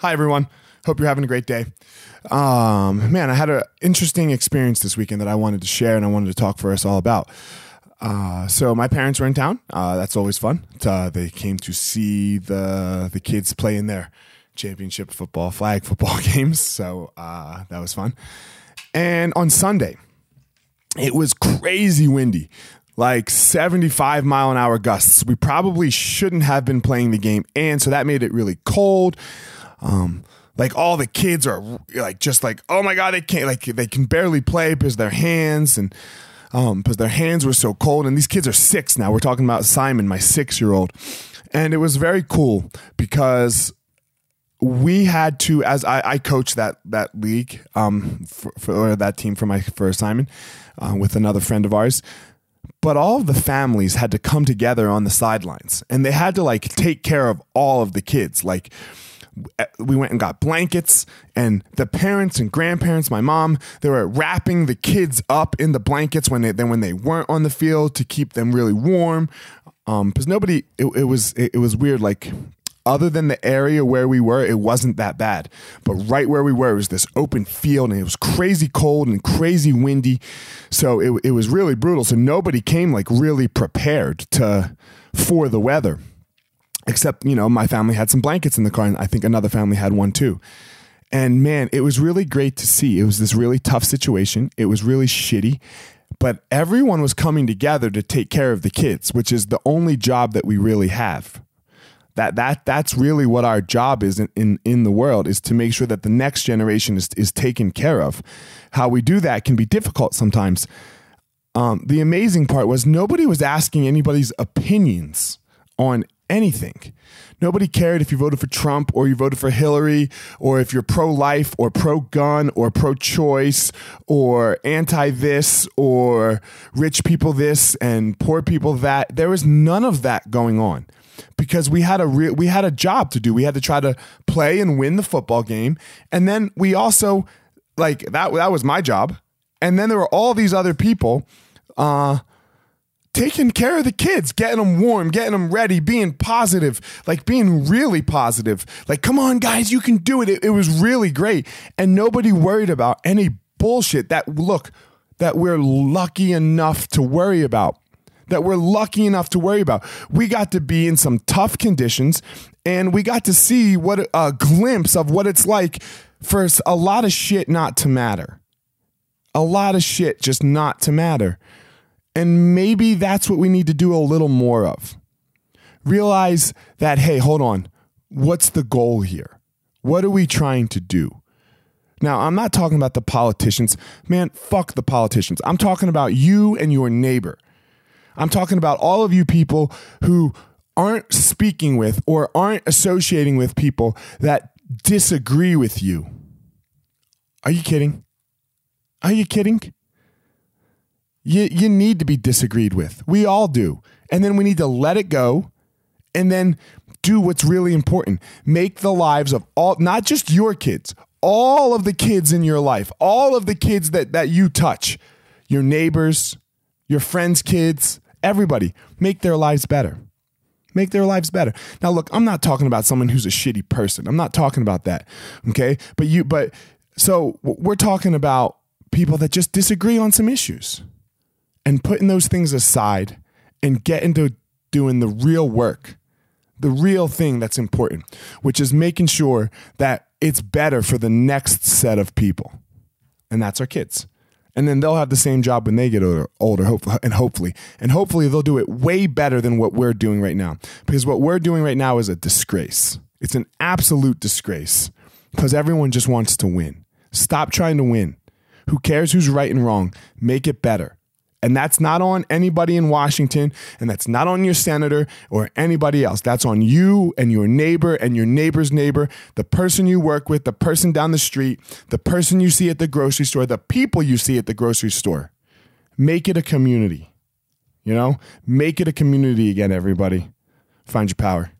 Hi, everyone. Hope you're having a great day. Um, man, I had an interesting experience this weekend that I wanted to share and I wanted to talk for us all about. Uh, so my parents were in town. Uh, that's always fun. Uh, they came to see the the kids play in their championship football, flag football games. So uh, that was fun. And on Sunday, it was crazy windy, like 75 mile an hour gusts. We probably shouldn't have been playing the game, and so that made it really cold. Um, like all the kids are like just like oh my god they can't like they can barely play because their hands and um because their hands were so cold. And these kids are six now. We're talking about simon my six year old and it was very cool because we had to as i, I coached that that league um for, for that team for my for simon uh, with another friend of ours. But all of the families had to come together on the sidelines. And they had to like take care of all of the kids. Like we went and got blankets and the parents and grandparents my mom they were wrapping the kids up in the blankets when they then when they weren't on the field to keep them really warm um because nobody it, it was it, it was weird like other than the area where we were, it wasn't that bad. But right where we were, it was this open field and it was crazy cold and crazy windy. So it, it was really brutal. So nobody came like really prepared to for the weather except you know my family had some blankets in the car and i think another family had one too. And man it was really great to see. It was this really tough situation. It was really shitty. But everyone was coming together to take care of the kids which is the only job that we really have. That that that's really what our job is in, in, in the world is to make sure that the next generation is, is taken care of. How we do that can be difficult sometimes. Um, the amazing part was nobody was asking anybody's opinions on anything. Nobody cared if you voted for Trump or you voted for Hillary or if you're pro life or pro gun or pro choice or anti this or rich people this and poor people that. There was none of that going on because we had a re- we had a job to do. We had to try to play and win the football game. And then we also like that that was my job. And then there were all these other people uh taking care of the kids, getting them warm, getting them ready, being positive, like being really positive. Like, come on, guys, you can do it. It, it was really great. And nobody worried about any bullshit that, look, that we're lucky enough to worry about. That we're lucky enough to worry about. We got to be in some tough conditions and we got to see what a glimpse of what it's like for a lot of shit not to matter. A lot of shit just not to matter. And maybe that's what we need to do a little more of. Realize that, hey, hold on. What's the goal here? What are we trying to do? Now, I'm not talking about the politicians. Man, fuck the politicians. I'm talking about you and your neighbor. I'm talking about all of you people who aren't speaking with or aren't associating with people that disagree with you. Are you kidding? Are you kidding? You, you need to be disagreed with. We all do. And then we need to let it go and then do what's really important. Make the lives of all, not just your kids, all of the kids in your life, all of the kids that, that you touch, your neighbors, your friends' kids, everybody, make their lives better. Make their lives better. Now, look, I'm not talking about someone who's a shitty person. I'm not talking about that. Okay. But you, but so we're talking about people that just disagree on some issues and putting those things aside and get into doing the real work, the real thing that's important, which is making sure that it's better for the next set of people. And that's our kids. And then they'll have the same job when they get older, older hopefully, and hopefully, and hopefully they'll do it way better than what we're doing right now. Because what we're doing right now is a disgrace. It's an absolute disgrace because everyone just wants to win. Stop trying to win. Who cares who's right and wrong? Make it better. And that's not on anybody in Washington, and that's not on your senator or anybody else. That's on you and your neighbor and your neighbor's neighbor, the person you work with, the person down the street, the person you see at the grocery store, the people you see at the grocery store. Make it a community. You know, make it a community again, everybody. Find your power.